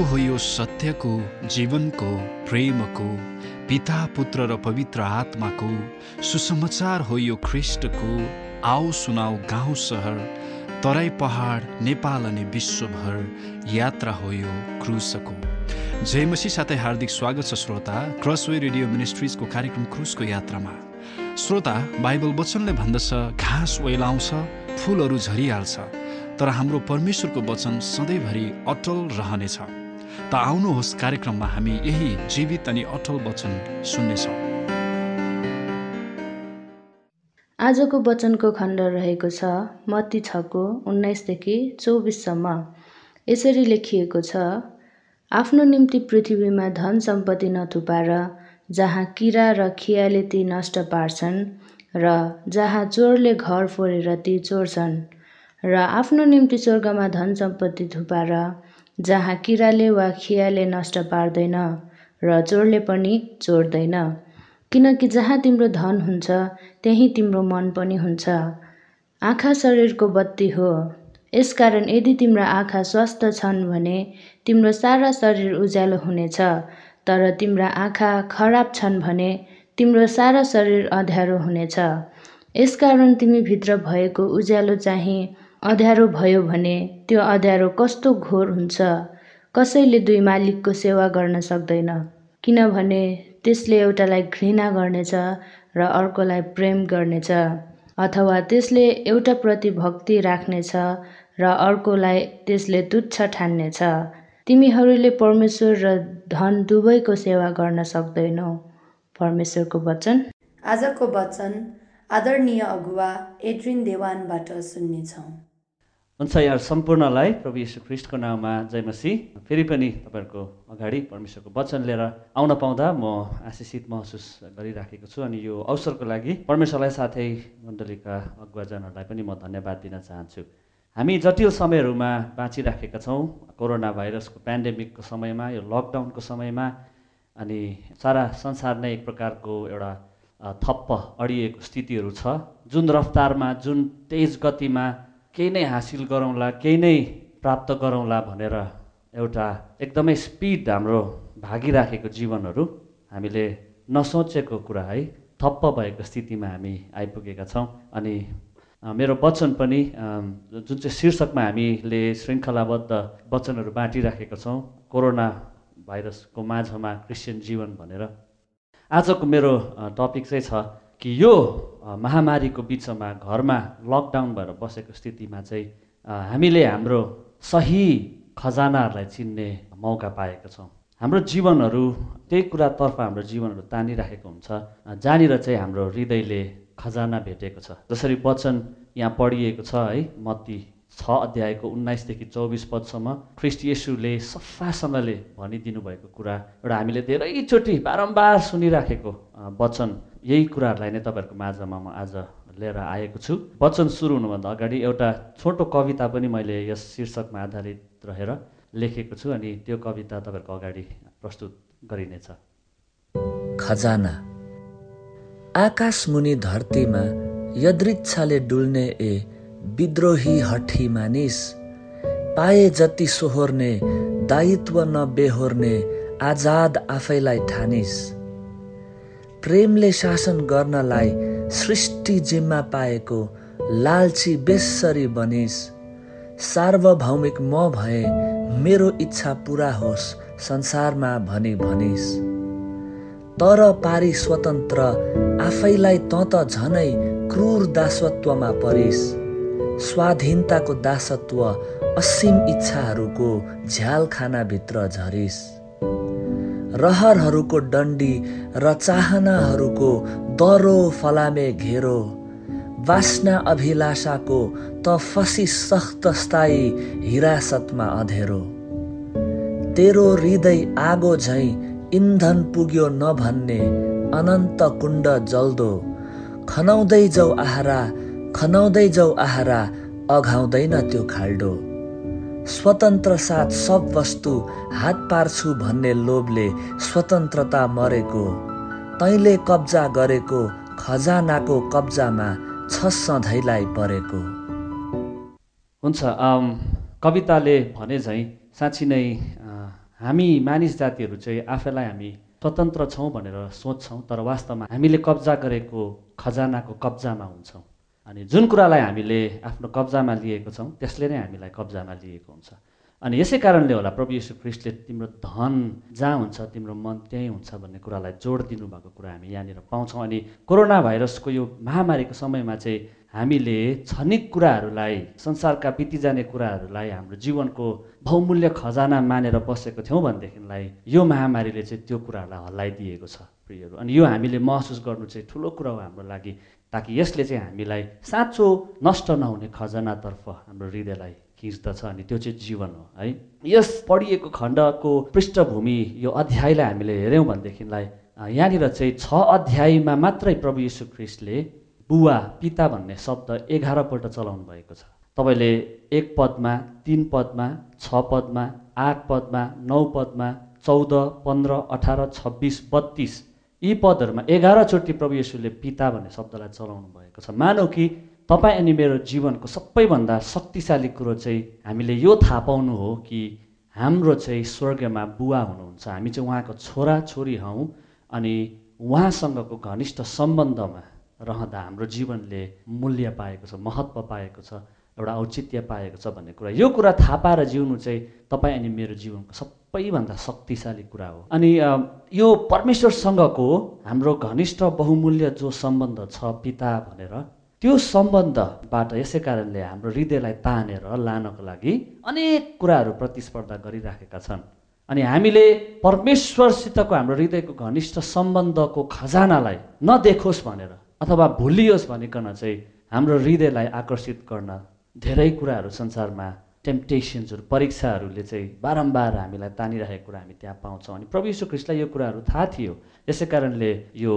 बाटो हो यो सत्यको जीवनको प्रेमको पिता पुत्र र पवित्र आत्माको सुसमाचार हो यो ख्रिस्टको आओ सुनाऊ गाउँ सहर तराई पहाड नेपाल अनि विश्वभर यात्रा हो यो क्रुसको जयमसी साथै हार्दिक स्वागत छ श्रोता क्रसवे रेडियो मिनिस्ट्रिजको कार्यक्रम क्रुसको यात्रामा श्रोता बाइबल वचनले भन्दछ घाँस ओइलाउँछ फुलहरू झरिहाल्छ तर हाम्रो परमेश्वरको वचन सधैँभरि अटल रहनेछ त आउनुहोस् कार्यक्रममा हामी यही जीवित अनि अटल वचन सुन्नेछौँ। आजको वचनको खण्ड रहेको छ मत्ती छको उन्नाइसदेखि चौबिससम्म। यसरी लेखिएको छ आफ्नो निम्ति पृथ्वीमा धन सम्पत्ति नथुपार जहाँ किरा र खियाले ती नष्ट पार्छन् र जहाँ चोरले घर फोरेर ती चोर्छन्। र आफ्नो निम्ति स्वर्गमा धन सम्पत्ति थुपार जहाँ किराले वा खियाले नष्ट पार्दैन र चोरले पनि चोर्दैन। किनकि जहाँ तिम्रो धन हुन्छ त्यहीँ तिम्रो मन पनि हुन्छ। आँखा शरीरको बत्ती हो। यसकारण यदि तिम्रो आँखा स्वस्थ छन् भने तिम्रो सारा शरीर उज्यालो हुनेछ। तर तिम्रा आँखा खराब छन् भने तिम्रो सारा शरीर अँध्यारो हुनेछ। यसकारण तिमीभित्र भएको उज्यालो चाहिँ अँध्यारो भयो भने त्यो अँध्यारो कस्तो घोर हुन्छ? कसैले दुई मालिकको सेवा गर्न सक्दैन। किनभने त्यसले एउटालाई घृणा गर्नेछ र अर्कोलाई प्रेम गर्नेछ अथवा त्यसले एउटाप्रति भक्ति राख्नेछ र अर्कोलाई त्यसले तुच्छ ठान्नेछ। तिमीहरूले परमेश्वर र धन दुवैको सेवा गर्न सक्दैनौ। परमेश्वरको वचन? आजको वचन आदरणीय अगुवा एड्रिन देवानबाट सुन्नेछौँ। हुन्छ यहाँ सम्पूर्णलाई प्रभु यीशु ख्रिस्टको नाउँमा जयमसी फेरि पनि तपाईँहरूको अगाडि परमेश्वरको वचन लिएर आउन पाउँदा म आशिषित महसुस गरिराखेको छु अनि यो अवसरको लागि परमेश्वरलाई साथै मण्डलीका अगुवाजनहरूलाई पनि म धन्यवाद दिन चाहन्छु। हामी जटिल समयहरूमा बाँचिराखेका छौँ कोरोना भाइरसको पेन्डेमिकको समयमा यो लकडाउनको समयमा अनि सारा संसार नै एक प्रकारको एउटा थप्प अडिएको स्थितिहरू छ। जुन रफ्तारमा जुन तेज गतिमा केही नै हासिल गरौँला केही नै प्राप्त गरौँला भनेर एउटा एकदमै स्पिड हाम्रो भागिराखेको जीवनहरू हामीले नसोचेको कुरा है थप्प भएको स्थितिमा हामी आइपुगेका छौँ। अनि मेरो वचन पनि जुन चाहिँ शीर्षकमा हामीले श्रृङ्खलाबद्ध वचनहरू बाँटिराखेका छौँ कोरोना भाइरसको माझमा क्रिस्चियन जीवन भनेर। आजको मेरो टपिक चाहिँ छ कि यो महामारीको बिचमा घरमा लकडाउन भएर बसेको स्थितिमा चाहिँ हामीले हाम्रो सही खजानाहरूलाई चिन्ने मौका पाएका छौँ। हाम्रो जीवनहरू त्यही कुरातर्फ हाम्रो जीवनहरू तानिराखेको हुन्छ। जहाँनिर चाहिँ हाम्रो हृदयले खजाना भेटेको छ। जसरी वचन यहाँ पढिएको छ है मत्ती छ अध्यायको उन्नाइसदेखि चौबिस पदसम्म ख्रिस्ट येसुले सफासँगले भनिदिनु भएको कुरा एउटा हामीले धेरैचोटि बारम्बार सुनिराखेको वचन यही कुराहरूलाई नै तपाईँहरूको माझमा म आज लिएर आएको छु। वचन सुरु हुनुभन्दा अगाडि एउटा छोटो कविता पनि मैले यस शीर्षकमा आधारित रहेर लेखेको छु अनि त्यो कविता तपाईँहरूको अगाडि प्रस्तुत गरिनेछ। खजाना। आकाश मुनि धरतीमा यदृच्छाले डुल्ने ए विद्रोही हठी मानिस पाए जति सोहोर्ने दायित्व नबेहोर्ने आजाद आफैलाई ठानिस। प्रेमले शासन गर्नलाई सृष्टि जिम्मा पाएको लालची बेसरी बनिस। सार्वभौमिक म भए मेरो इच्छा पुरा होस् संसारमा भनी भनिस। तर पारी स्वतन्त्र आफैलाई त त झनै क्रूर दासत्वमा परिस। स्वाधीनताको दासत्व असीम इच्छाहरूको झ्याल खानाभित्र झरिस। रहरहरूको डन्डी र चाहनाहरूको दरो फलामे घेरो। वासना अभिलाषाको त फसी सख्त स्थायी हिरासतमा अधेरो। तेरो हृदय आगो झैँ इन्धन पुग्यो नभन्ने अनन्त कुण्ड जल्दो। खनाउँदै जाउ आहारा खनाउँदै जाउ आहारा अघाउँदैन त्यो खाल्डो। स्वतन्त्र साथ सब वस्तु हात पार्छु भन्ने लोभले स्वतन्त्रता मरेको। तैँले कब्जा गरेको खजानाको कब्जामा छ सधैँलाई परेको। हुन्छ कविताले भने झैँ साँच्ची नै हामी मानिस जातिहरू चाहिँ आफैलाई हामी स्वतन्त्र छौँ भनेर सोच्छौँ तर वास्तवमा हामीले कब्जा गरेको खजानाको कब्जामा हुन्छौँ। अनि जुन कुरालाई हामीले आफ्नो कब्जामा लिएको छौँ त्यसले नै हामीलाई कब्जामा लिएको हुन्छ। अनि यसै कारणले होला प्रभु यीशु ख्रिस्टले तिम्रो धन जहाँ हुन्छ तिम्रो मन त्यहीँ हुन्छ भन्ने कुरालाई जोड दिनुभएको कुरा हामी यहाँनिर पाउँछौँ। अनि कोरोना भाइरसको यो महामारीको समयमा चाहिँ हामीले क्षणिक कुराहरूलाई संसारका बिति जाने कुराहरूलाई हाम्रो जीवनको बहुमूल्य खजाना मानेर बसेको थियौँ भनेदेखिलाई यो महामारीले चाहिँ त्यो कुराहरूलाई हल्लाइदिएको छ प्रियहरू। अनि यो हामीले महसुस गर्नु चाहिँ ठुलो कुरा हो हाम्रो लागि ताकि यसले चाहिँ हामीलाई साँचो नष्ट नहुने खजनातर्फ हाम्रो हृदयलाई खिच्दछ अनि त्यो चाहिँ जीवन हो है। यस पढिएको खण्डको पृष्ठभूमि यो अध्यायलाई हामीले हेऱ्यौँ भनेदेखिलाई यहाँनिर चाहिँ छ अध्यायमा मात्रै प्रभु यीशु ख्रिस्टले बुवा पिता भन्ने शब्द एघारपल्ट चलाउनु भएको छ। तपाईँले एक पदमा तिन पदमा छ पदमा आठ पदमा नौ पदमा चौध पन्ध्र अठार छब्बिस बत्तिस यी पदहरूमा एघारचोटि प्रभु येसुले पिता भन्ने शब्दलाई चलाउनु भएको छ। मानौ कि तपाईँ अनि मेरो जीवनको सबैभन्दा शक्तिशाली कुरो चाहिँ हामीले यो थाहा पाउनु हो कि हाम्रो चाहिँ स्वर्गमा बुवा हुनुहुन्छ। हामी चाहिँ उहाँको छोरा छोरी हौँ अनि उहाँसँगको घनिष्ठ सम्बन्धमा रहँदा हाम्रो जीवनले मूल्य पाएको छ महत्त्व पाएको छ एउटा औचित्य पाएको छ भन्ने कुरा। यो कुरा थाहा पाएर जिउनु चाहिँ तपाईँ अनि मेरो जीवनको सबैभन्दा शक्तिशाली कुरा हो। अनि यो परमेश्वरसँगको हाम्रो घनिष्ठ बहुमूल्य जो सम्बन्ध छ पिता भनेर त्यो सम्बन्धबाट यसै कारणले हाम्रो हृदयलाई तानेर लानको लागि अनेक कुराहरू प्रतिस्पर्धा गरिराखेका छन्। अनि हामीले परमेश्वरसितको हाम्रो हृदयको घनिष्ठ सम्बन्धको खजानालाई नदेखोस् भनेर अथवा भुलियोस् भनिकन चाहिँ हाम्रो हृदयलाई आकर्षित गर्न धेरै कुराहरू संसारमा टेम्पटेसन्सहरू परीक्षाहरूले चाहिँ बारम्बार हामीलाई तानिरहेको कुरा हामी त्यहाँ पाउँछौँ। अनि प्रभु यीशु ख्रिस्टलाई यो कुराहरू थाहा थियो। यसै कारणले यो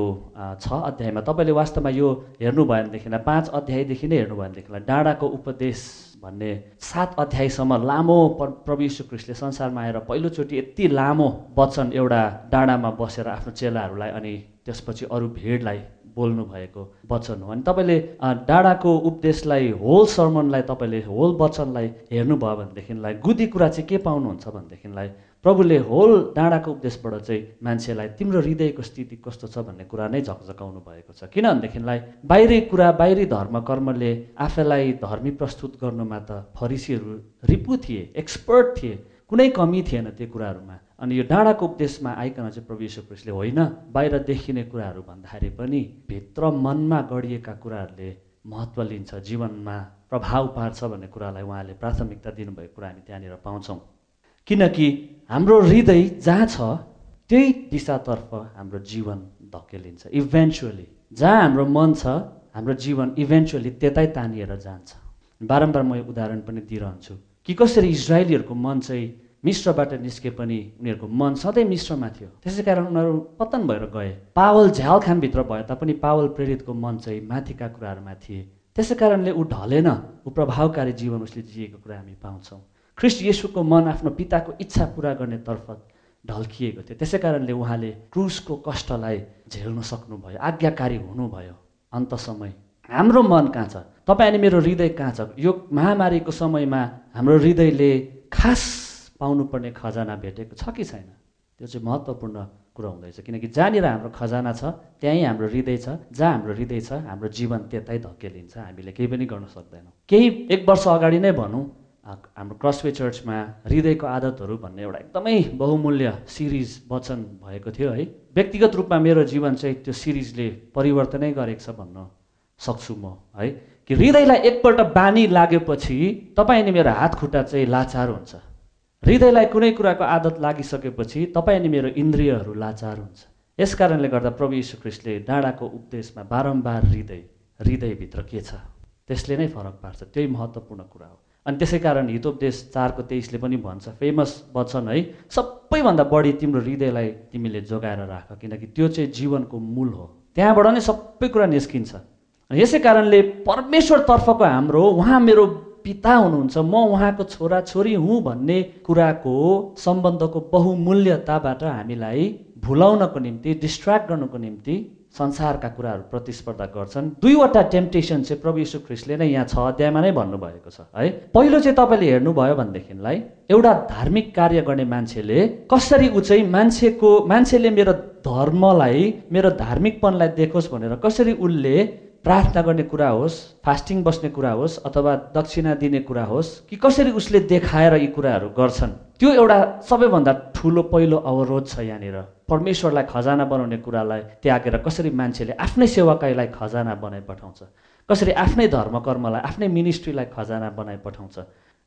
छ अध्यायमा तपाईँले वास्तवमा यो हेर्नुभयो भनेदेखिलाई पाँच अध्यायदेखि नै हेर्नुभयो भनेदेखिलाई डाँडाको उपदेश भन्ने सात अध्यायसम्म लामो प्रभु यीशु ख्रिस्टले संसारमा आएर पहिलोचोटि यति लामो वचन एउटा डाँडामा बसेर आफ्नो चेलाहरूलाई अनि त्यसपछि अरू भिडलाई बोल्नु भएको वचन हो। अनि तपाईँले डाँडाको उपदेशलाई होल सर्मनलाई तपाईँले होल वचनलाई हेर्नुभयो भनेदेखिलाई गुदी कुरा चाहिँ के पाउनुहुन्छ भनेदेखिलाई प्रभुले होल डाँडाको उपदेशबाट चाहिँ मान्छेलाई तिम्रो हृदयको स्थिति कस्तो छ भन्ने कुरा नै झकझकाउनु भएको छ। किनभनेदेखिलाई बाहिरी कुरा बाहिरी धर्म कर्मले आफैलाई धर्मी प्रस्तुत गर्नुमा त फरिसीहरू रिपु थिए एक्सपर्ट थिए कुनै कमी थिएन त्यो कुराहरूमा। अनि यो डाँडाको उपदेशमा आइकन चाहिँ प्रभु ख्रिस्टले होइन बाहिर देखिने कुराहरू भन्दाखेरि पनि भित्र मनमा गढिएका कुराहरूले महत्त्व लिन्छ जीवनमा प्रभाव पार्छ भन्ने कुरालाई उहाँले प्राथमिकता दिनुभएको कुरा हामी त्यहाँनिर पाउँछौँ। किनकि हाम्रो हृदय जहाँ छ त्यही दिशातर्फ हाम्रो जीवन धकेलिन्छ। इभेन्चुअली जहाँ हाम्रो मन छ हाम्रो जीवन इभेन्चुअली त्यतै तानिएर जान्छ। बारम्बार म यो उदाहरण पनि दिइरहन्छु कि कसरी इजरायलीहरूको मन चाहिँ मिश्रबाट निस्के पनि उनीहरूको मन सधैँ मिश्रमा थियो। त्यसै कारण उनीहरू पतन भएर गए। पावल झ्यालखानभित्र भए तापनि पावल प्रेरितको मन चाहिँ माथिका कुराहरूमा थिए। त्यसै कारणले ऊ ढलेन। ऊ प्रभावकारी जीवन उसले जिएको कुरा हामी पाउँछौँ। ख्रिस्ट येसुको मन आफ्नो पिताको इच्छा पुरा गर्नेतर्फ ढल्किएको थियो। त्यसै कारणले उहाँले क्रुसको कष्टलाई झेल्न सक्नुभयो। आज्ञाकारी हुनुभयो। अन्त समय हाम्रो मन कहाँ छ? तपाईँ अनि मेरो हृदय कहाँ छ? यो महामारीको समयमा हाम्रो हृदयले खास पाउनुपर्ने खजाना भेटेको छ कि छैन? त्यो चाहिँ महत्त्वपूर्ण कुरो हुँदैछ। किनकि जहाँनिर हाम्रो खजाना छ त्यहीँ हाम्रो हृदय छ। जहाँ हाम्रो हृदय छ हाम्रो जीवन त्यतै धकेलिन्छ। हामीले केही पनि गर्न सक्दैनौँ। केही एक वर्ष अगाडि नै भनौँ हाम्रो क्रसवे चर्चमा हृदयको आदतहरू भन्ने एउटा एकदमै बहुमूल्य सिरिज वचन भएको थियो है। व्यक्तिगत रूपमा मेरो जीवन चाहिँ त्यो सिरिजले परिवर्तनै गरेको छ भन्न सक्छु म है। कि हृदयलाई एकपल्ट बानी लागेपछि तपाईँ अनि मेरो हात खुट्टा चाहिँ लाचार हुन्छ। हृदयलाई कुनै कुराको आदत लागिसकेपछि तपाईँ अनि मेरो इन्द्रियहरू लाचार हुन्छ। यस कारणले गर्दा प्रभु यीशु ख्रिस्टले डाँडाको उपदेशमा बारम्बार हृदय हृदयभित्र के छ त्यसले नै फरक पार्छ। त्यही महत्त्वपूर्ण कुरा हो। अनि त्यसै कारण हितोपदेश चारको तेइसले पनि भन्छ फेमस वचन है सबैभन्दा बढी तिम्रो हृदयलाई तिमीले जोगाएर राख किनकि त्यो चाहिँ जीवनको मूल हो। त्यहाँबाट नै सबै कुरा निस्किन्छ। यसै कारणले परमेश्वरतर्फको हाम्रो उहाँ मेरो पिता हुनुहुन्छ म उहाँको छोरा छोरी हुँ भन्ने कुराको सम्बन्धको बहुमूल्यताबाट हामीलाई भुलाउनको निम्ति डिस्ट्र्याक्ट गर्नुको निम्ति संसारका कुराहरू प्रतिस्पर्धा गर्छन्। दुईवटा टेम्पटेसन चाहिँ प्रभु यीशु ख्रिस्टले नै यहाँ छ अध्यायमा नै भन्नुभएको छ है। पहिलो चाहिँ तपाईँले हेर्नुभयो भनेदेखिलाई एउटा धार्मिक कार्य गर्ने मान्छेले कसरी ऊ चाहिँ मान्छेको मान्छेले मेरो धर्मलाई मेरो धार्मिकपनलाई देखोस् भनेर कसरी उसले प्रार्थना गर्ने कुरा होस् फास्टिङ बस्ने कुरा होस् अथवा दक्षिणा दिने कुरा होस् कि कसरी उसले देखाएर यी कुराहरू गर्छन्? त्यो एउटा सबैभन्दा ठुलो पहिलो अवरोध छ यहाँनिर। परमेश्वरलाई खजाना बनाउने कुरालाई त्यागेर कसरी मान्छेले आफ्नै सेवाकाईलाई खजाना बनाइ पठाउँछ? कसरी आफ्नै धर्म कर्मलाई आफ्नै मिनिस्ट्रीलाई खजाना बनाइ पठाउँछ?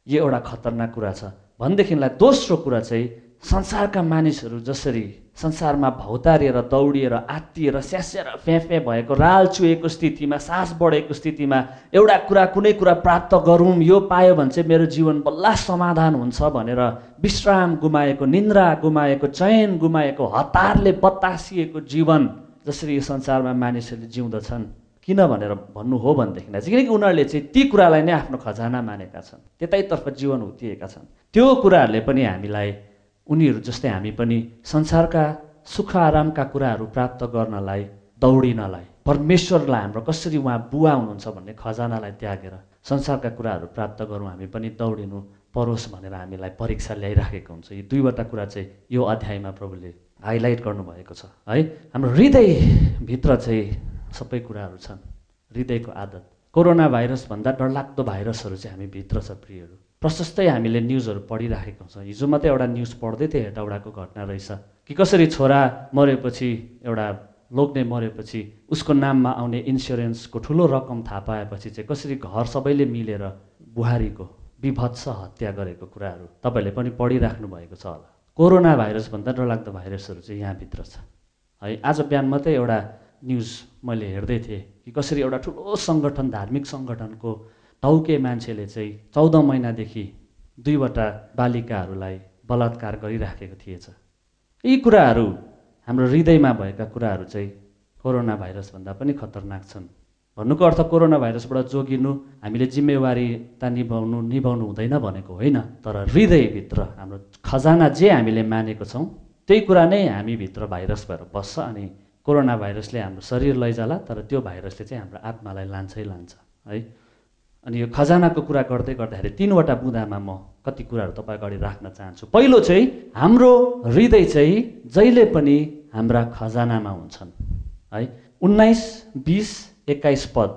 यो एउटा खतरनाक कुरा छ। भनेदेखिलाई दोस्रो कुरा चाहिँ संसारका मानिसहरू जसरी संसारमा भौतारिएर दौडिएर आत्तिएर स्यास्याएर फ्याँ भएको राल चुहेको स्थितिमा सास बढेको स्थितिमा एउटा कुरा कुनै कुरा प्राप्त गरौँ यो पायो भने चाहिँ मेरो जीवन बल्ल समाधान हुन्छ भनेर विश्राम गुमाएको निन्द्रा गुमाएको चयन गुमाएको हतारले बतासिएको जीवन जसरी यो संसारमा मानिसहरूले जिउँदछन्। किन भनेर भन्नु हो भनेदेखिलाई चाहिँ किनकि उनीहरूले चाहिँ ती कुरालाई नै आफ्नो खजाना मानेका छन्। त्यतैतर्फ जीवन हुतिएका छन्। त्यो कुराहरूले पनि हामीलाई उनीहरू जस्तै हामी पनि संसारका सुख आरामका कुराहरू प्राप्त गर्नलाई दौडिनलाई परमेश्वरलाई हाम्रो कसरी उहाँ बुवा हुनुहुन्छ भन्ने खजानालाई त्यागेर संसारका कुराहरू प्राप्त गरौँ हामी पनि दौडिनु परोस् भनेर हामीलाई परीक्षा ल्याइराखेको हुन्छ। यी दुईवटा कुरा चाहिँ यो अध्यायमा प्रभुले हाइलाइट गर्नुभएको छ। है हाम्रो हृदयभित्र चाहिँ सबै कुराहरू छन्। हृदयको आदत। कोरोना भाइरसभन्दा डरलाग्दो भाइरसहरू चाहिँ हामी भित्र छ प्रियहरू। प्रशस्तै हामीले न्युजहरू पढिराखेको छ। हिजो मात्रै एउटा न्युज पढ्दै थिएँ हेटौडाको घटना रहेछ। कि कसरी छोरा मरेपछि एउटा लोग्ने मरेपछि उसको नाममा आउने इन्सुरेन्सको ठुलो रकम थाहा पाएपछि चाहिँ कसरी घर सबैले मिलेर बुहारीको विभत्स हत्या गरेको कुराहरू तपाईँहरूले पनि पढिराख्नु भएको छ होला। कोरोना भाइरसभन्दा डरलाग्दो भाइरसहरू चाहिँ यहाँभित्र छ। है आज बिहान मात्रै एउटा न्युज मैले हेर्दै थिएँ कि कसरी एउटा ठुलो सङ्गठन धार्मिक सङ्गठनको टाउके मान्छेले चाहिँ चौध महिनादेखि दुईवटा बालिकाहरूलाई बलात्कार गरिराखेको थिएछ। यी कुराहरू हाम्रो हृदयमा भएका कुराहरू चाहिँ कोरोना भाइरसभन्दा पनि खतरनाक छन्। भन्नुको अर्थ कोरोना भाइरसबाट जोगिनु हामीले जिम्मेवारीता निभाउनु निभाउनु हुँदैन भनेको होइन तर हृदयभित्र हाम्रो खजाना जे हामीले मानेको छौँ त्यही कुरा नै हामीभित्र भाइरस भएर बस्छ अनि कोरोना भाइरसले हाम्रो शरीर लैजाला तर त्यो भाइरसले चाहिँ हाम्रो आत्मालाई लान्छै लान्छ है। अनि यो खजानाको कुरा गर्दै गर्दाखेरि तिनवटा बुँदामा म कति कुराहरू तपाईँ अगाडि राख्न चाहन्छु। पहिलो चाहिँ हाम्रो हृदय चाहिँ जहिले पनि हाम्रा खजानामा हुन्छन्। है उन्नाइस बिस एक्काइस पद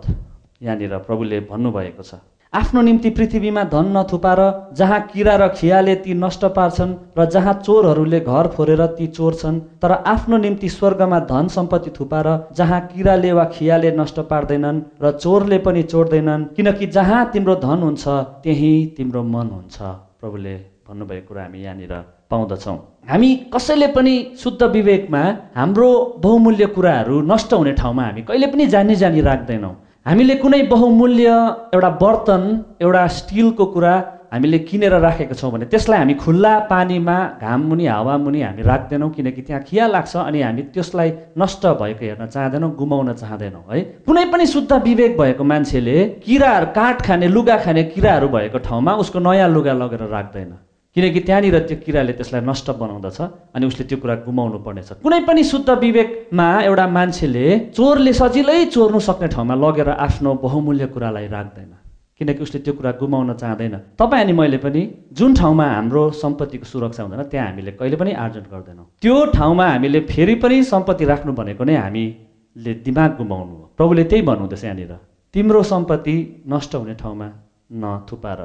यहाँनिर प्रभुले भन्नुभएको छ। आफ्नो निम्ति पृथ्वीमा धन नथुपार जहाँ किरा र खियाले ती नष्ट पार्छन् र जहाँ चोरहरूले घर फोरेर ती चोर्छन् तर आफ्नो निम्ति स्वर्गमा धन सम्पत्ति थुपार जहाँ किराले वा खियाले नष्ट पार्दैनन् र चोरले पनि चोर्दैनन् किनकि जहाँ तिम्रो धन हुन्छ त्यहीँ तिम्रो मन हुन्छ। प्रभुले भन्नुभएको कुरा हामी यहाँनिर पाउँदछौँ। हामी कसैले पनि शुद्ध विवेकमा हाम्रो बहुमूल्य कुराहरू नष्ट हुने ठाउँमा हामी कहिले पनि जानी जानी राख्दैनौँ। हामीले कुनै बहुमूल्य एउटा बर्तन एउटा स्टिलको कुरा हामीले किनेर राखेको छौँ भने त्यसलाई हामी खुल्ला पानीमा घाम मुनि हावा मुनि हामी राख्दैनौँ किनकि त्यहाँ खिया लाग्छ अनि हामी त्यसलाई नष्ट भएको हेर्न चाहँदैनौँ गुमाउन चाहँदैनौँ है? कुनै पनि शुद्ध विवेक भएको मान्छेले किराहरू काठ खाने लुगा खाने किराहरू भएको ठाउँमा उसको नयाँ लुगा लगेर राख्दैन। किनकि त्यहाँनिर त्यो किराले त्यसलाई नष्ट बनाउँदछ अनि उसले त्यो कुरा गुमाउनु पर्नेछ। कुनै पनि शुद्ध विवेकमा एउटा मान्छेले चोरले सजिलै चोर्नु सक्ने ठाउँमा लगेर आफ्नो बहुमूल्य कुरालाई राख्दैन। किनकि उसले त्यो कुरा गुमाउन चाहँदैन। तपाईँ अनि मैले पनि जुन ठाउँमा हाम्रो सम्पत्तिको सुरक्षा हुँदैन त्यहाँ हामीले कहिले पनि आर्जन गर्दैनौँ। त्यो ठाउँमा हामीले फेरि पनि सम्पत्ति राख्नु भनेको नै हामीले दिमाग गुमाउनु हो। प्रभुले त्यही भन्नुहुँदैछ यहाँनिर तिम्रो सम्पत्ति नष्ट हुने ठाउँमा नथुपार।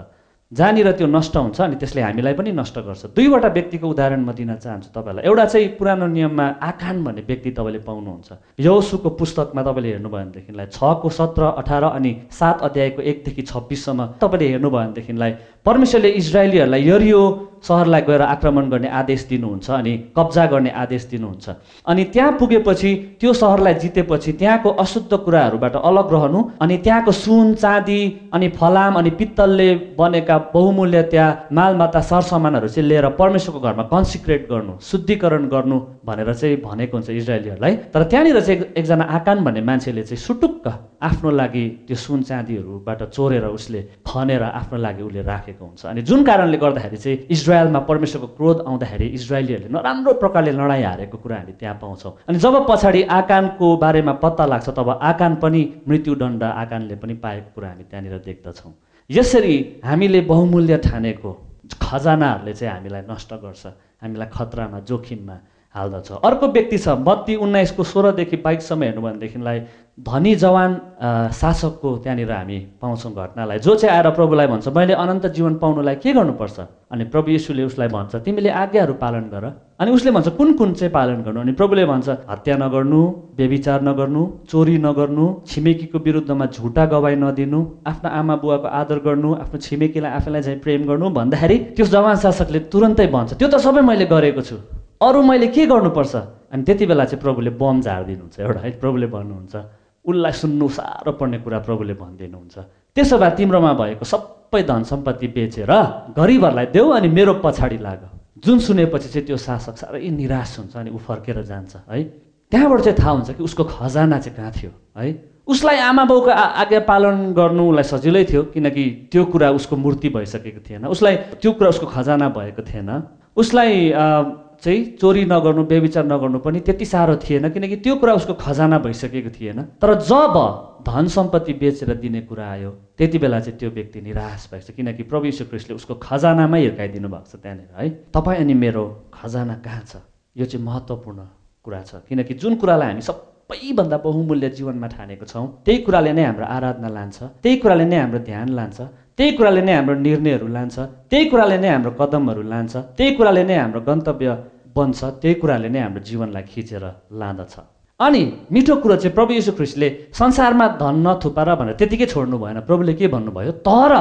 जहाँनिर त्यो नष्ट हुन्छ अनि त्यसले हामीलाई पनि नष्ट गर्छ। दुईवटा व्यक्तिको उदाहरण म दिन चाहन्छु तपाईँलाई। एउटा चाहिँ पुरानो नियममा आखान भन्ने व्यक्ति तपाईँले पाउनुहुन्छ। यौसुको पुस्तकमा तपाईँले हेर्नुभयो भनेदेखिलाई छको सत्र अठार अनि सात अध्यायको एकदेखि छब्बिससम्म तपाईँले हेर्नुभयो भनेदेखिलाई परमेश्वरले इजरायलीहरूलाई यरियो सहरलाई गएर आक्रमण गर्ने आदेश दिनुहुन्छ अनि कब्जा गर्ने आदेश दिनुहुन्छ। अनि त्यहाँ पुगेपछि त्यो सहरलाई जितेपछि त्यहाँको अशुद्ध कुराहरूबाट अलग रहनु अनि त्यहाँको सुन चाँदी अनि फलाम अनि पित्तलले बनेका बहुमूल्य त्यहाँ मालमाता सरसामानहरू चाहिँ लिएर परमेश्वरको घरमा कन्सिक्रेट गर्नु शुद्धिकरण गर्नु भनेर चाहिँ भनेको हुन्छ इजरायलीहरूलाई। तर त्यहाँनिर चाहिँ एकजना आकान भन्ने मान्छेले चाहिँ सुटुक्क आफ्नो लागि त्यो सुन चाँदीहरूबाट चोरेर उसले खनेर आफ्नो लागि उसले राखेको हुन्छ। अनि जुन कारणले गर्दाखेरि चाहिँ इजरायलमा परमेश्वरको क्रोध आउँदाखेरि इजरायलीहरूले नराम्रो प्रकारले लडाइँ हारेको कुरा हामी त्यहाँ पाउँछौँ। अनि जब पछाडि आकानको बारेमा पत्ता लाग्छ तब आकान पनि मृत्युदण्ड आकानले पनि पाएको कुरा हामी त्यहाँनिर देख्दछौँ। यसरी हामीले बहुमूल्य ठानेको खजानाहरूले चाहिँ हामीलाई नष्ट गर्छ हामीलाई खतरामा जोखिममा हाल्दछ। अर्को व्यक्ति छ बत्ती उन्नाइसको सोह्रदेखि बाइससम्म हेर्नु भनेदेखिलाई धनी जवान शासकको त्यहाँनिर हामी पाउँछौँ घटनालाई। जो चाहिँ आएर प्रभुलाई भन्छ मैले अनन्त जीवन पाउनुलाई के गर्नुपर्छ? अनि प्रभु यीशुले उसलाई भन्छ तिमीले आज्ञाहरू पालन गर। अनि उसले भन्छ कुन कुन चाहिँ पालन गर्नु? अनि प्रभुले भन्छ हत्या नगर्नु व्यविचार नगर्नु चोरी नगर्नु छिमेकीको विरुद्धमा झुटा गवाई नदिनु आफ्नो आमा बुवाको आदर गर्नु आफ्नो छिमेकीलाई आफैलाई चाहिँ प्रेम गर्नु भन्दाखेरि त्यो जवान शासकले तुरन्तै भन्छ। त्यो त सबै मैले गरेको छु। अरू मैले के गर्नुपर्छ? अनि त्यति बेला चाहिँ प्रभुले बम झारिदिनुहुन्छ एउटा है प्रभुले भन्नुहुन्छ। उसलाई सुन्नु साह्रो पर्ने कुरा प्रभुले भनिदिनुहुन्छ। त्यसो भए तिम्रोमा भएको सबै धन सम्पत्ति बेचेर गरिबहरूलाई देऊ अनि मेरो पछाडि लाग। जुन सुनेपछि चाहिँ त्यो शासक साह्रै निराश हुन्छ अनि ऊ फर्केर जान्छ है। त्यहाँबाट चाहिँ थाहा हुन्छ कि उसको खजाना चाहिँ कहाँ थियो है। उसलाई आमा बाउको आज्ञा पालन गर्नु उसलाई सजिलै थियो किनकि त्यो कुरा उसको मूर्ति भइसकेको थिएन। उसलाई त्यो कुरा उसको खजाना भएको थिएन। उसलाई चाहिँ चोरी नगर्नु बेविचार नगर्नु पनि त्यति साह्रो थिएन किनकि त्यो कुरा उसको खजाना भइसकेको थिएन। तर जब धन सम्पत्ति बेचेर दिने कुरा आयो त्यति बेला चाहिँ त्यो व्यक्ति निराश भएको छ किनकि प्रभु यीशु क्रिस्टले उसको खजानामै हिर्काइदिनु भएको छ त्यहाँनिर है। तपाईँ अनि मेरो खजाना कहाँ छ? यो चाहिँ महत्त्वपूर्ण कुरा छ किनकि जुन कुरालाई हामी सबैभन्दा बहुमूल्य जीवनमा ठानेको छौँ त्यही कुराले नै हाम्रो आराधना लान्छ त्यही कुराले नै हाम्रो ध्यान लान्छ त्यही कुराले नै हाम्रो निर्णयहरू लान्छ त्यही कुराले नै हाम्रो कदमहरू लान्छ त्यही कुराले नै हाम्रो गन्तव्य बन्छ त्यही कुराले नै हाम्रो जीवनलाई खिचेर लाँदछ। अनि मिठो कुरो चाहिँ प्रभु यीशु ख्रिस्टले संसारमा धन नथुपार भनेर त्यतिकै छोड्नु भएन। प्रभुले के भन्नुभयो? तर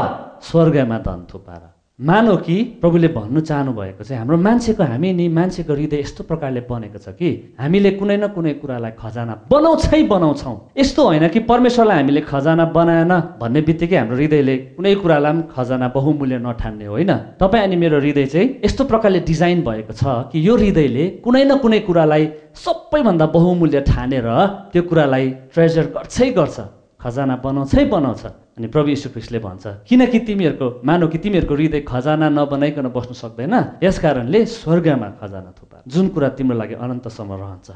स्वर्गमा धन थुपार मानौ कि प्रभुले भन्नु चाहनु भएको चाहिँ हाम्रो मान्छेको हामी नि मान्छेको हृदय यस्तो प्रकारले बनेको छ कि हामीले कुनै न कुनै कुरालाई खजाना बनाउँछै बनाउँछौँ। यस्तो होइन कि परमेश्वरलाई हामीले खजाना बनाएन भन्ने बित्तिकै हाम्रो हृदयले कुनै कुरालाई पनि खजाना बहुमूल्य नठान्ने होइन। तपाईँ अनि मेरो हृदय चाहिँ यस्तो प्रकारले डिजाइन भएको छ कि यो हृदयले कुनै न कुनै कुरालाई सबैभन्दा बहुमूल्य ठानेर त्यो कुरालाई ट्रेजर गर्छै गर्छ। खजाना बनाउँछै बनाउँछ। अनि प्रभु यीशु ख्रिस्टले भन्छ किनकि तिमीहरूको मानौ कि तिमीहरूको हृदय खजाना नबनाइकन बस्नु सक्दैन? यस कारणले स्वर्गमा खजाना थुपा जुन कुरा तिम्रो लागि अनन्तसम्म रहन्छ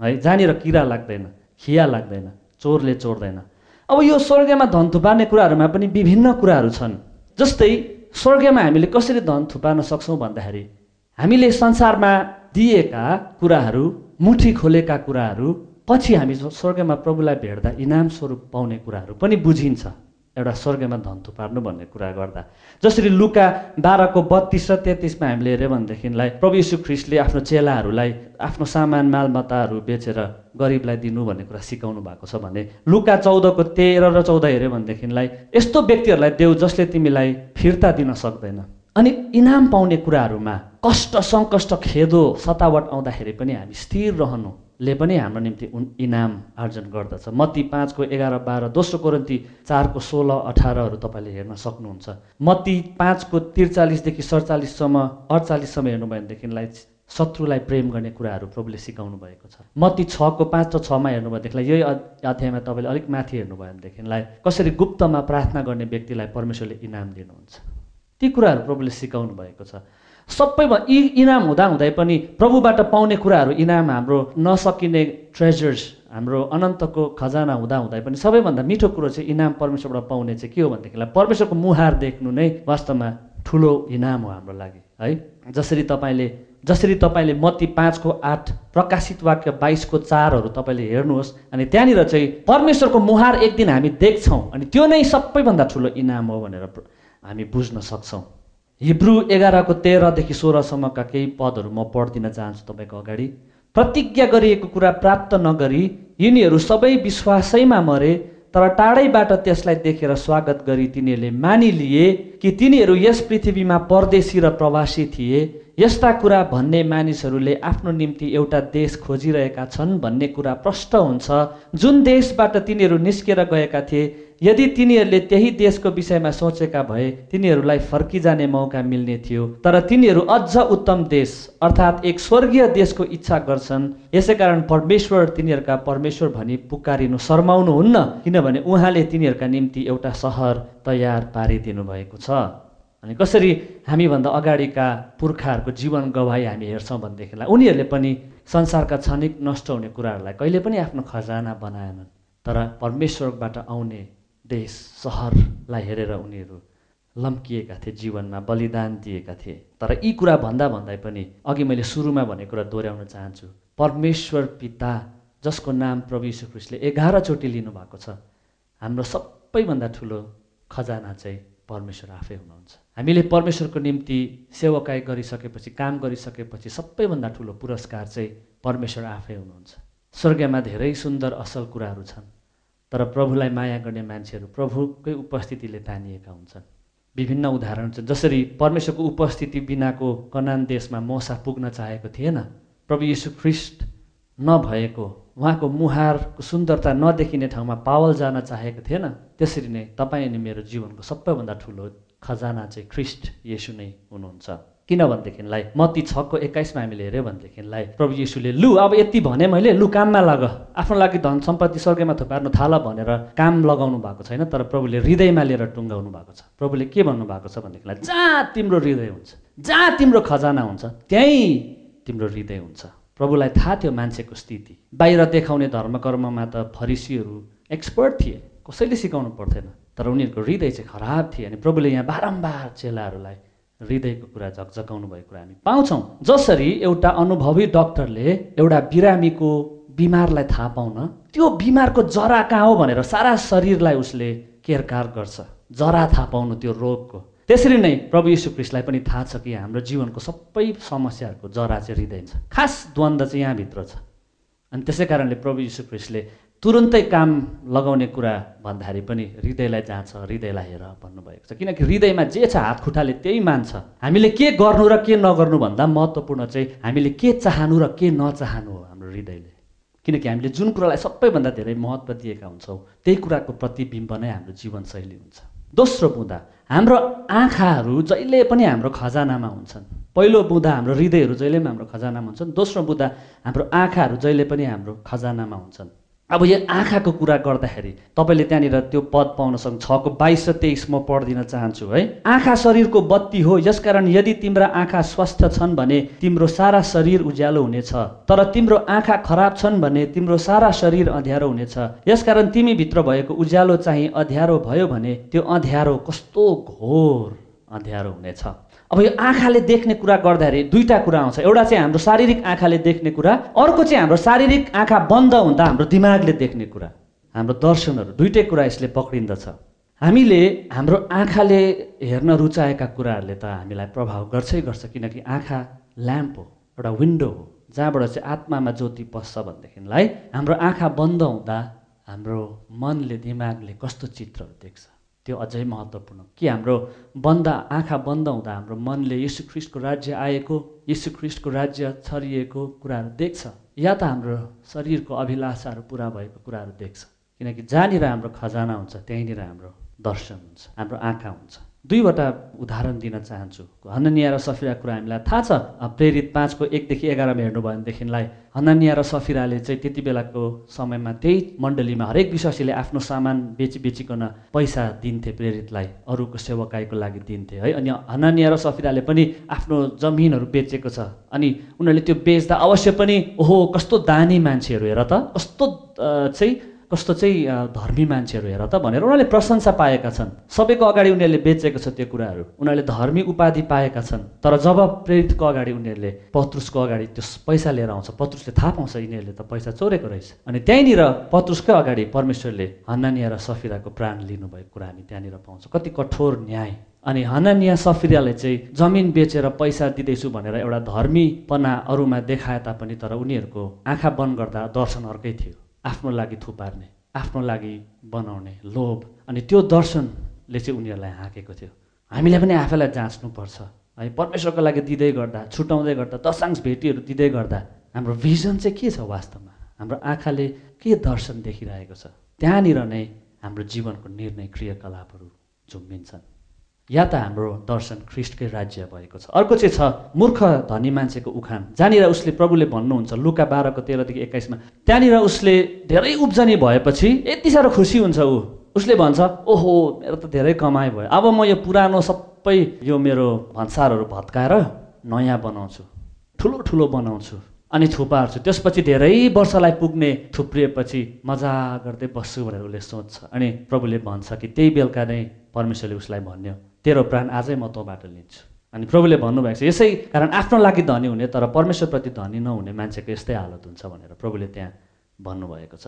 है जहाँनिर किरा लाग्दैन खिया लाग्दैन चोरले चोर्दैन। अब यो स्वर्गमा धन थुपार्ने कुराहरूमा पनि विभिन्न कुराहरू छन्। जस्तै स्वर्गमा हामीले कसरी धन थुपार्न सक्छौँ भन्दाखेरि हामीले संसारमा दिएका कुराहरू मुठी खोलेका कुराहरू पछि हामी स्वर्गमा प्रभुलाई भेट्दा इनाम स्वरूप पाउने कुराहरू पनि बुझिन्छ। एउटा स्वर्गमा धन थुपार्नु भन्ने कुरा गर्दा। जसरी लुका बाह्रको बत्तिस र तेत्तिसमा हामीले हेऱ्यो भनेदेखिलाई प्रभु यीशु ख्रिस्टले आफ्नो चेलाहरूलाई आफ्नो सामान मालमत्ताहरू बेचेर गरिबलाई दिनु भन्ने कुरा सिकाउनु भएको छ भने लुका चौधको तेह्र र चौध हेऱ्यो भनेदेखिलाई यस्तो व्यक्तिहरूलाई देऊ जसले तिमीलाई फिर्ता दिन सक्दैन। अनि इनाम पाउने कुराहरूमा कष्ट सङ्कष्ट खेदो सतावट आउँदाखेरि पनि हामी स्थिर रहनु ले पनि हाम्रो निम्ति उन इनाम आर्जन गर्दछ। मत्ती पाँचको एघार बाह्र दोस्रो कोरन्ती चारको सोह्र अठारहरू तपाईँले हेर्न सक्नुहुन्छ। मत्ती पाँचको त्रिचालिसदेखि सडचालिससम्म अडचालिससम्म हेर्नु भनेदेखिलाई शत्रुलाई प्रेम गर्ने कुराहरू प्रभुले सिकाउनु भएको छ। मत्ती छको पाँच र छमा हेर्नु भएदेखिलाई यही अध्यायमा तपाईँले अलिक माथि हेर्नु भयो भनेदेखिलाई कसरी गुप्तमा प्रार्थना गर्ने व्यक्तिलाई परमेश्वरले इनाम दिनुहुन्छ। ती कुराहरू प्रभुले सिकाउनु भएको छ। सबैमा यी इनाम हुँदाहुँदै पनि प्रभुबाट पाउने कुराहरू इनाम हाम्रो नसकिने ट्रेजर्स हाम्रो अनन्तको खजाना हुँदाहुँदै पनि सबैभन्दा मिठो कुरो चाहिँ इनाम परमेश्वरबाट पाउने चाहिँ के हो भनेदेखिलाई परमेश्वरको मुहार देख्नु नै वास्तवमा ठुलो इनाम हो हाम्रो लागि है? जसरी तपाईँले जसरी तपाईँले मत्ती पाँचको आठ प्रकाशित वाक्य बाइसको चारहरू तपाईँले हेर्नुहोस् अनि त्यहाँनिर चाहिँ परमेश्वरको मुहार एक दिन हामी देख्छौँ अनि त्यो नै सबैभन्दा ठुलो इनाम हो भनेर हामी बुझ्न सक्छौँ। हिब्रू एघारको तेह्रदेखि सोह्रसम्मका केही पदहरू म पढिदिन चाहन्छु तपाईँको अगाडि। प्रतिज्ञा गरिएको कुरा प्राप्त नगरी यिनीहरू सबै विश्वासैमा मरे तर टाढैबाट त्यसलाई देखेर स्वागत गरी तिनीहरूले मानिलिए कि तिनीहरू यस पृथ्वीमा परदेशी र प्रवासी थिए। यस्ता कुरा भन्ने मानिसहरूले आफ्नो निम्ति एउटा देश खोजिरहेका छन् भन्ने कुरा प्रष्ट हुन्छ। जुन देशबाट तिनीहरू निस्केर गएका थिए यदि तिनीहरूले त्यही देशको विषयमा सोचेका भए तिनीहरूलाई फर्किजाने मौका मिल्ने थियो। तर तिनीहरू अझ उत्तम देश अर्थात् एक स्वर्गीय देशको इच्छा गर्छन्। यसै कारण परमेश्वर तिनीहरूका परमेश्वर भनी पुकारिनु शर्माउनुहुन्न किनभने उहाँले तिनीहरूका निम्ति एउटा सहर तयार पारिदिनु भएको छ। अनि कसरी हामीभन्दा अगाडिका पुर्खाहरूको जीवन गवाई हामी हेर्छौँ भनेदेखिलाई उनीहरूले पनि संसारका क्षणिक नष्ट हुने कुराहरूलाई कहिले पनि आफ्नो खजाना बनाएनन्। तर परमेश्वरबाट आउने देश सहरलाई हेरेर उनीहरू लम्किएका थिए जीवनमा बलिदान दिएका थिए। तर यी कुरा भन्दा भन्दै पनि अघि मैले सुरुमा भनेको कुरा दोहोऱ्याउन चाहन्छु। परमेश्वर पिता जसको नाम प्रभु ख्रिस्टले एघारचोटि लिनुभएको छ हाम्रो सबैभन्दा ठुलो खजाना चाहिँ परमेश्वर आफै हुनुहुन्छ। हामीले परमेश्वरको निम्ति सेवकाई गरिसकेपछि काम गरिसकेपछि सबैभन्दा ठुलो पुरस्कार चाहिँ परमेश्वर आफै हुनुहुन्छ। स्वर्गमा धेरै सुन्दर असल कुराहरू छन् तर प्रभुलाई माया गर्ने मान्छेहरू प्रभुकै उपस्थितिले तानिएका हुन्छन्। विभिन्न उदाहरण छन् जसरी परमेश्वरको उपस्थिति बिनाको कनान देशमा मोसा पुग्न चाहेको थिएन प्रभु यीशु ख्रिस्ट नभएको उहाँको मुहारको सुन्दरता नदेखिने ठाउँमा पावल जान चाहेको थिएन त्यसरी नै तपाईँ अनि मेरो जीवनको सबैभन्दा ठुलो खजाना चाहिँ ख्रिस्ट येसु नै हुनुहुन्छ। किनभनेदेखिलाई मती छको एक्काइसमा हामीले हेऱ्यो भनेदेखिलाई प्रभु यीशुले लु अब यति भने मैले लु काममा लग। आफ्नो लागि धन सम्पत्ति स्वर्गमा थुपार्नु थाल भनेर काम लगाउनु भएको छैन तर प्रभुले हृदयमा लिएर टुङ्गाउनु भएको छ। प्रभुले के भन्नुभएको छ भनेदेखिलाई जहाँ तिम्रो हृदय हुन्छ जहाँ तिम्रो खजाना हुन्छ त्यहीँ तिम्रो हृदय हुन्छ। प्रभुलाई थाहा थियो मान्छेको स्थिति। बाहिर देखाउने धर्मकर्ममा त फरिसीहरू एक्सपर्ट थिए कसैले सिकाउनु पर्थेन। तर उनीहरूको हृदय चाहिँ खराब थिए अनि प्रभुले यहाँ बारम्बार चेलाहरूलाई हृदयको कुरा झकझकाउनु भएको कुरा हामी पाउँछौँ। जसरी एउटा अनुभवी डक्टरले एउटा बिरामीको बिमारलाई थाहा पाउन त्यो बिमारको जरा कहाँ हो भनेर सारा शरीरलाई उसले केरकार गर्छ। जरा थाहा पाउनु त्यो रोगको। त्यसरी नै प्रभु यीशु ख्रिस्टलाई पनि थाहा छ कि हाम्रो जीवनको सबै समस्याहरूको जरा चाहिँ हृदय छ। खास द्वन्द चाहिँ यहाँभित्र छ। अनि त्यसै कारणले प्रभु यीशु ख्रिस्टले तुरन्तै काम लगाउने कुरा भन्दाखेरि पनि हृदयलाई जान्छ हृदयलाई हेर भन्नुभएको छ। किनकि हृदयमा जे छ हात खुट्टाले त्यही मान्छ। हामीले के गर्नु र के नगर्नु भन्दा महत्त्वपूर्ण चाहिँ हामीले के चाहनु र के नचाहनु हो हाम्रो हृदयले। किनकि हामीले जुन कुरालाई सबैभन्दा धेरै महत्त्व दिएका हुन्छौँ त्यही कुराको प्रतिबिम्ब नै हाम्रो जीवनशैली हुन्छ। दोस्रो बुँदा हाम्रो आँखाहरू जहिले पनि हाम्रो खजानामा हुन्छन्। पहिलो बुँदा हाम्रो हृदयहरू जहिले पनि हाम्रो खजानामा हुन्छन्। दोस्रो बुँदा हाम्रो आँखाहरू जहिले पनि हाम्रो खजानामा हुन्छन्। अब यो आँखाको कुरा गर्दाखेरि तपाईँले त्यहाँनिर त्यो पद पाउन सक्नु छको बाइस र तेइस म पढिदिन चाहन्छु है? आँखा शरीरको बत्ती हो यसकारण यदि तिम्रा आँखा स्वस्थ छन् भने तिम्रो सारा शरीर उज्यालो हुनेछ तर तिम्रो आँखा खराब छन् भने तिम्रो सारा शरीर अँध्यारो हुनेछ। यसकारण तिमीभित्र भएको उज्यालो चाहिँ अँध्यारो भयो भने त्यो अँध्यारो कस्तो घोर अँध्यारो हुनेछ। अब यो आँखाले देख्ने कुरा गर्दाखेरि दुईवटा कुरा आउँछ। एउटा चाहिँ हाम्रो शारीरिक आँखाले देख्ने कुरा अर्को चाहिँ हाम्रो शारीरिक आँखा बन्द हुँदा हाम्रो दिमागले देख्ने कुरा। हाम्रो दर्शनहरू दुइटै कुरा यसले पक्रिन्दछ। हामीले हाम्रो आँखाले हेर्न रुचाएका कुराहरूले त हामीलाई प्रभाव गर्छै गर्छ किनकि आँखा ल्याम्प हो एउटा विन्डो हो जहाँबाट चाहिँ आत्मामा ज्योति पस्छ भनेदेखिलाई हाम्रो आँखा बन्द हुँदा हाम्रो मनले दिमागले कस्तो चित्रहरू देख्छ। त्यो अझै महत्त्वपूर्ण। कि हाम्रो बन्द आँखा बन्द हुँदा हाम्रो मनले यीशु ख्रिस्टको राज्य आएको यीशु ख्रिस्टको राज्य छरिएको कुराहरू देख्छ या त हाम्रो शरीरको अभिलाषाहरू पुरा भएको कुराहरू देख्छ। किनकि जहाँनिर हाम्रो खजाना हुन्छ त्यहीँनिर हाम्रो दर्शन हुन्छ हाम्रो आँखा हुन्छ। दुईवटा उदाहरण दिन चाहन्छु। हननिया र सफिरा कुरा हामीलाई थाहा छ। प्रेरित पाँचको एकदेखि एघारमा हेर्नुभयो भनेदेखिलाई हननिया र सफिराले चाहिँ त्यति बेलाको समयमा त्यही मण्डलीमा हरेक विश्वासीले आफ्नो सामान बेची बेचिकन पैसा दिन्थे प्रेरितलाई अरूको सेवकाईको लागि दिन्थे है। अनि हननिया र सफिराले पनि आफ्नो जमिनहरू बेचेको छ। अनि उनीहरूले त्यो बेच्दा अवश्य पनि ओहो कस्तो दानी मान्छेहरू हेर त। कस्तो चाहिँ कस्तो चाहिँ धर्मी मान्छेहरू हेर त भनेर उनीहरूले प्रशंसा पाएका छन्। सबैको अगाडि उनीहरूले बेचेको छ त्यो कुराहरू। उनीहरूले धर्मी उपाधि पाएका छन्। तर जब प्रेरितको अगाडि उनीहरूले पत्रुसको अगाडि त्यो पैसा लिएर आउँछ पत्रुसले थाहा पाउँछ यिनीहरूले त पैसा चोरेको रहेछ। अनि त्यहीँनिर पत्रुसकै अगाडि परमेश्वरले हन्नानिया र सफिराको प्राण लिनुभएको कुरा हामी त्यहाँनिर पाउँछौँ। कति कठोर न्याय। अनि हननिया सफिराले चाहिँ जमिन बेचेर पैसा दिँदैछु भनेर एउटा धर्मीपना अरूमा देखाए तापनि तर उनीहरूको आँखा बन्द गर्दा दर्शन अर्कै थियो। आफ्नो लागि थुपार्ने आफ्नो लागि बनाउने लोभ। अनि त्यो दर्शनले चाहिँ उनीहरूलाई हाँकेको थियो। हामीले पनि आफैलाई जाँच्नुपर्छ। है परमेश्वरको लागि दिँदै गर्दा छुट्याउँदै गर्दा दशांश भेटीहरू दिँदै गर्दा हाम्रो भिजन चाहिँ के छ वास्तवमा? हाम्रो आँखाले के दर्शन देखिरहेको छ? त्यहाँनिर नै हाम्रो जीवनको निर्णय क्रियाकलापहरू झुम्बिन्छन्। या त हाम्रो दर्शन ख्रिस्टकै राज्य भएको छ। अर्को चाहिँ छ मूर्ख धनी मान्छेको उखान। जहाँनिर उसले प्रभुले भन्नुहुन्छ लुका बाह्रको तेह्रदेखि एक्काइसमा त्यहाँनिर उसले धेरै उब्जनी भएपछि यति साह्रो खुसी हुन्छ ऊ। उसले भन्छ ओहो मेरो त धेरै कमाइ भयो। अब म यो पुरानो सबै यो मेरो भन्सारहरू भत्काएर नयाँ बनाउँछु। ठुलो ठुलो बनाउँछु अनि थुपार्छु त्यसपछि धेरै वर्षलाई पुग्ने थुप्रिएपछि मजा गर्दै बस्छु भनेर उसले सोध्छ। अनि प्रभुले भन्छ कि त्यही बेलुका नै परमेश्वरले उसलाई भन्यो तेरो प्राण आजै म तँबाट लिन्छु। अनि प्रभुले भन्नुभएको छ यसै कारण आफ्नो लागि धनी हुने तर परमेश्वरप्रति धनी नहुने मान्छेको यस्तै हालत हुन्छ भनेर प्रभुले त्यहाँ भन्नुभएको छ।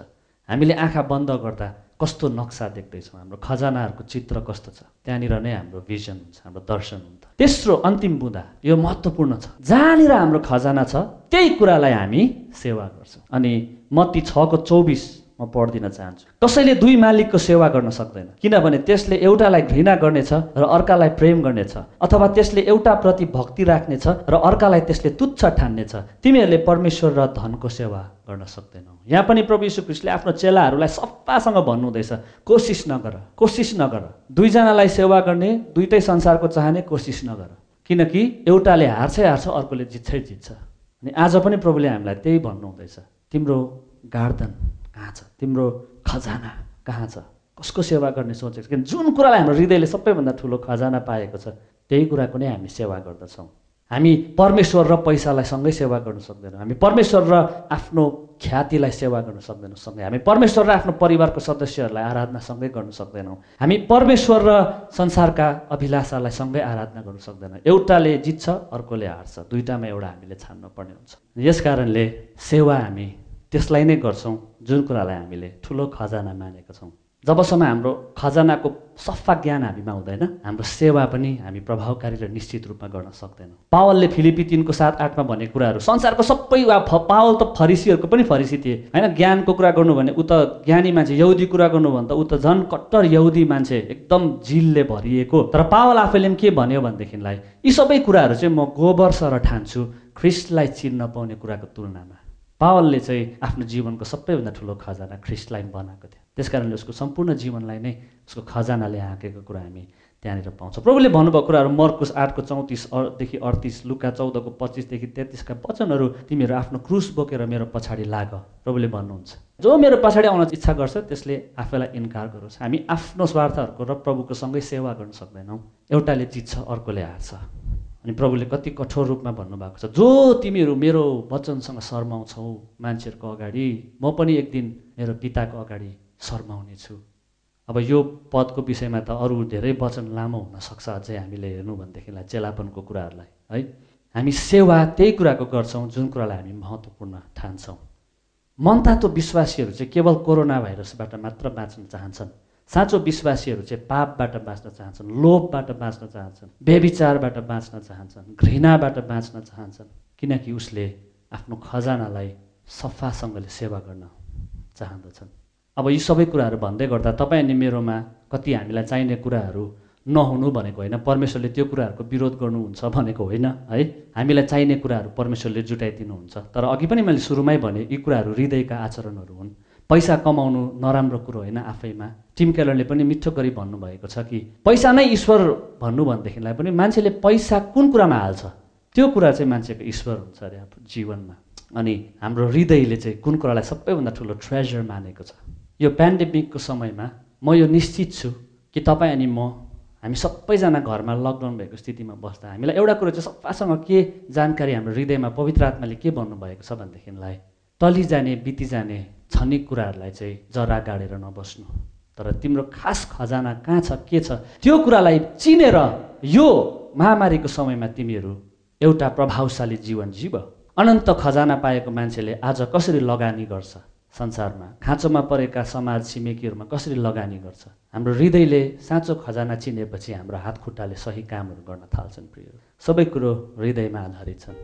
हामीले आँखा बन्द गर्दा कस्तो नक्सा देख्दैछौँ हाम्रो खजानाहरूको चित्र कस्तो छ? त्यहाँनिर नै हाम्रो भिजन हुन्छ हाम्रो दर्शन हुन्छ। तेस्रो अन्तिम बुँदा यो महत्त्वपूर्ण छ। जहाँनिर हाम्रो खजाना छ त्यही कुरालाई हामी सेवा गर्छौँ। अनि मत्ती छको चौबिस म चाहन्छु। कसैले दुई मालिकको सेवा गर्न सक्दैन। किनभने त्यसले एउटालाई घृणा गर्नेछ र अर्कालाई प्रेम गर्नेछ अथवा त्यसले एउटाप्रति भक्ति राख्नेछ र अर्कालाई त्यसले तुच्छ ठान्नेछ। तिमीहरूले परमेश्वर र धनको सेवा गर्न सक्दैनौ। यहाँ पनि प्रभु यीशु ख्रिस्टले आफ्नो चेलाहरूलाई सफासँग भन्नुहुँदैछ कोसिस नगर कोसिस नगर। दुईजनालाई सेवा गर्ने दुइटै संसारको चाहने कोसिस नगर। किनकि एउटाले हार्छै हार्छ अर्कोले जित्छै जित्छ। अनि आज पनि प्रभुले हामीलाई त्यही भन्नुहुँदैछ। तिम्रो गार्दन कहाँ छ? तिम्रो खजाना कहाँ छ? कसको सेवा गर्ने सोचेको छ? किन जुन कुरालाई हाम्रो हृदयले सबैभन्दा ठुलो खजाना पाएको छ त्यही कुराको नै हामी सेवा गर्दछौँ। हामी परमेश्वर र पैसालाई सँगै सेवा गर्न सक्दैनौँ। हामी परमेश्वर र आफ्नो ख्यातिलाई सेवा गर्न सक्दैनौँ सँगै। हामी परमेश्वर र आफ्नो परिवारको सदस्यहरूलाई आराधना सँगै गर्न सक्दैनौँ। हामी परमेश्वर र संसारका अभिलाषालाई सँगै आराधना गर्न सक्दैनौँ। एउटाले जित्छ अर्कोले हार्छ। दुइटामा एउटा हामीले छान्नु पर्ने हुन्छ। यस कारणले सेवा हामी त्यसलाई नै गर्छौँ। जुन कुरालाई हामीले ठुलो खजाना मानेका छौँ। जबसम्म हाम्रो खजानाको सफा ज्ञान हामीमा हुँदैन हाम्रो सेवा पनि हामी प्रभावकारी र निश्चित रूपमा गर्न सक्दैनौँ। पावलले फिलिपी तिनको साथ आठमा भनेको कुराहरू संसारको सबै वा पावल त फरिसीहरूको पनि फरिसी थिए। होइन ज्ञानको कुरा गर्नु भने ऊ त ज्ञानी मान्छे यहुदी कुरा गर्नु भने त ऊ त झन् कट्टर यहुदी मान्छे एकदम जिलले भरिएको। तर पावल आफैले पनि के भन्यो भनेदेखिलाई यी सबै कुराहरू चाहिँ म गोबर सर ठान्छु ख्रिस्टलाई चिन्न पाउने कुराको तुलनामा। पावलले चाहिँ आफ्नो जीवनको सबैभन्दा ठुलो खजाना ख्रिस्टलाई बनाएको थियो। त्यस कारणले उसको सम्पूर्ण जीवनलाई नै उसको खजानाले हाँकेको कुरा हामी त्यहाँनिर पाउँछौँ। प्रभुले भन्नुभएको कुराहरू मर्कुस आठको चौतिसदेखि अडतिस लुका चौधको पच्चिसदेखि तेत्तिसका वचनहरू तिमीहरू आफ्नो क्रुस बोकेर मेरो पछाडि लाग प्रभुले भन्नुहुन्छ। जो मेरो पछाडि आउन इच्छा गर्छ त्यसले आफैलाई इन्कार गरोस्। हामी आफ्नो स्वार्थहरूको र प्रभुको सँगै सेवा गर्न सक्दैनौँ। एउटाले जित्छ अर्कोले हार्छ। अनि प्रभुले कति कठोर रूपमा भन्नुभएको छ जो तिमीहरू मेरो वचनसँग शर्माउँछौ मान्छेहरूको अगाडि म पनि एक दिन मेरो पिताको अगाडि शर्माउने छु अब यो पदको विषयमा त अरू धेरै वचन लामो हुनसक्छ अझै हामीले हेर्नु भनेदेखिलाई चेलापनको कुराहरूलाई है? हामी सेवा त्यही कुराको गर्छौँ जुन कुरालाई हामी महत्त्वपूर्ण ठान्छौँ। मनतातो विश्वासीहरू चाहिँ केवल कोरोना भाइरसबाट मात्र बाँच्न चाहन्छन्। साँचो विश्वासीहरू चाहिँ पापबाट बाँच्न चाहन्छन् लोभबाट बाँच्न चाहन्छन् बेविचारबाट बाँच्न चाहन्छन् घृणाबाट बाँच्न चाहन्छन् किनकि उसले आफ्नो खजानालाई सफासँगले सेवा गर्न चाहँदछन् अब यी सबै कुराहरू भन्दै गर्दा तपाईँ अनि मेरोमा कति हामीलाई चाहिने कुराहरू नहुनु भनेको होइन परमेश्वरले त्यो कुराहरूको विरोध गर्नुहुन्छ भनेको होइन है? हामीलाई चाहिने कुराहरू परमेश्वरले जुटाइदिनुहुन्छ। तर अघि पनि मैले सुरुमै भने यी कुराहरू हृदयका आचरणहरू हुन्। पैसा कमाउनु नराम्रो कुरो होइन आफैमा। टिम केलरले पनि मिठो गरी भन्नुभएको छ कि पैसा नै ईश्वर भन्नु भनेदेखिलाई पनि मान्छेले पैसा कुन कुरामा हाल्छ? त्यो कुरा चाहिँ मान्छेको ईश्वर हुन्छ अरे जीवनमा। अनि हाम्रो हृदयले चाहिँ कुन कुरालाई सबैभन्दा ठुलो ट्रेजर मानेको छ? यो पेन्डेमिकको समयमा म यो निश्चित छु कि तपाईँ अनि म हामी सबैजना घरमा लकडाउन भएको स्थितिमा बस्दा हामीलाई एउटा कुरो चाहिँ सफासँग के जानकारी हाम्रो हृदयमा पवित्र आत्माले के भन्नुभएको छ भनेदेखिलाई टली जाने छनिक कुराहरूलाई चाहिँ जरा गाडेर नबस्नु। तर तिम्रो खास खजाना कहाँ छ के छ त्यो कुरालाई चिनेर यो महामारीको समयमा तिमीहरू एउटा प्रभावशाली जीवन जीव अनन्त खजाना पाएको मान्छेले आज कसरी लगानी गर्छ? संसारमा खाँचोमा परेका समाज छिमेकीहरूमा कसरी लगानी गर्छ? हाम्रो हृदयले साँचो खजाना चिनेपछि हाम्रो हात खुट्टाले सही कामहरू गर्न थाल्छन् प्रिय सबै कुरो हृदयमा आधारित छन्।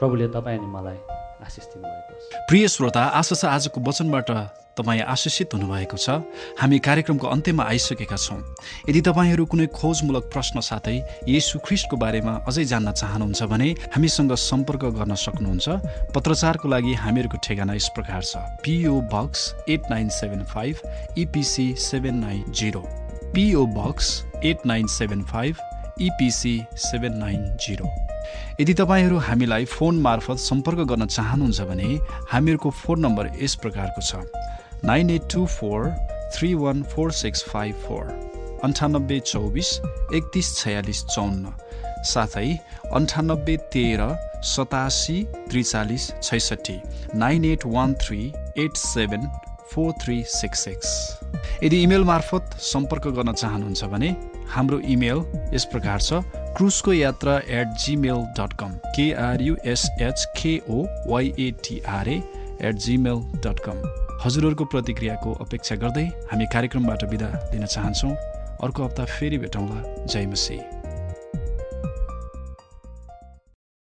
प्रभुले तपाईँ अनि मलाई आशिष दिनुभएको प्रिय श्रोता आशा छ आजको वचनबाट तपाईँ आशिषित हुनुभएको छ। हामी कार्यक्रमको अन्त्यमा आइसकेका छौँ। यदि तपाईँहरू कुनै खोजमूलक प्रश्न साथै येसु ख्रिस्टको बारेमा अझै जान्न चाहनुहुन्छ भने हामीसँग सम्पर्क गर्न सक्नुहुन्छ। पत्रचारको लागि हामीहरूको ठेगाना यस प्रकार छ। PO box eight nine seven five EPC seven nine zero PO box eight nine seven five EPC seven nine zero यदि तपाईँहरू हामीलाई फोन मार्फत सम्पर्क गर्न चाहनुहुन्छ भने हामीहरूको फोन नम्बर यस प्रकारको छ। Nine eight two four three one four six five four. अन्ठानब्बे चौबिस एकतिस छयालिस चौन्न। साथै अन्ठानब्बे तेह्र सतासी त्रिचालिस छैसठी। Nine eight one three eight seven four three six six. यदि इमेल मार्फत सम्पर्क गर्न चाहनुहुन्छ भने हाम्रो इमेल यस प्रकार छ क्रुसको यात्रा at Gmail dot com KRUSH KO YATRA at Gmail dot com हजुरहरूको प्रतिक्रियाको अपेक्षा गर्दै हामी कार्यक्रमबाट बिदा लिन चाहन्छौँ। अर्को हप्ता फेरि भेटौँला। जय मसी